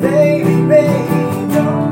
Baby, baby, don't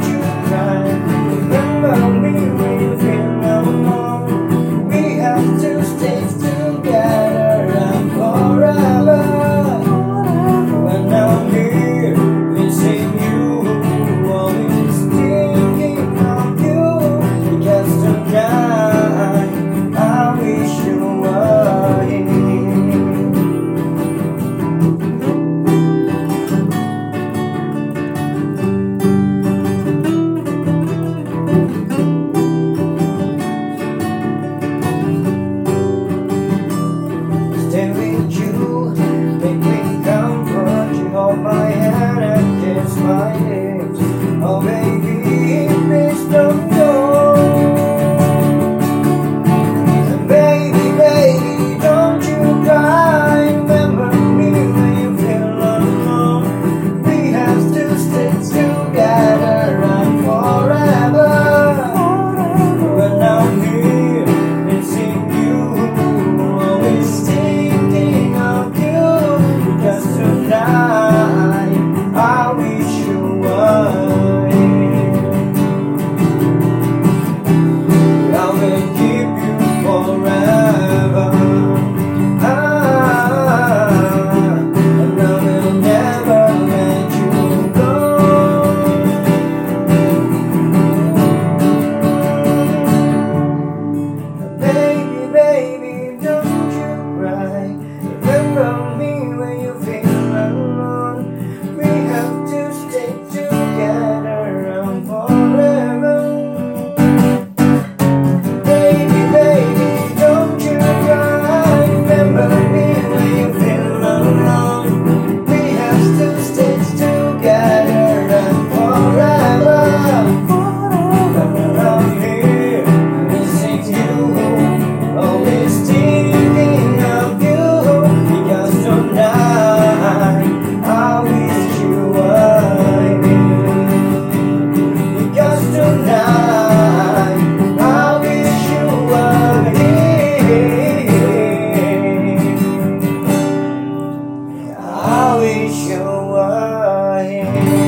show I am.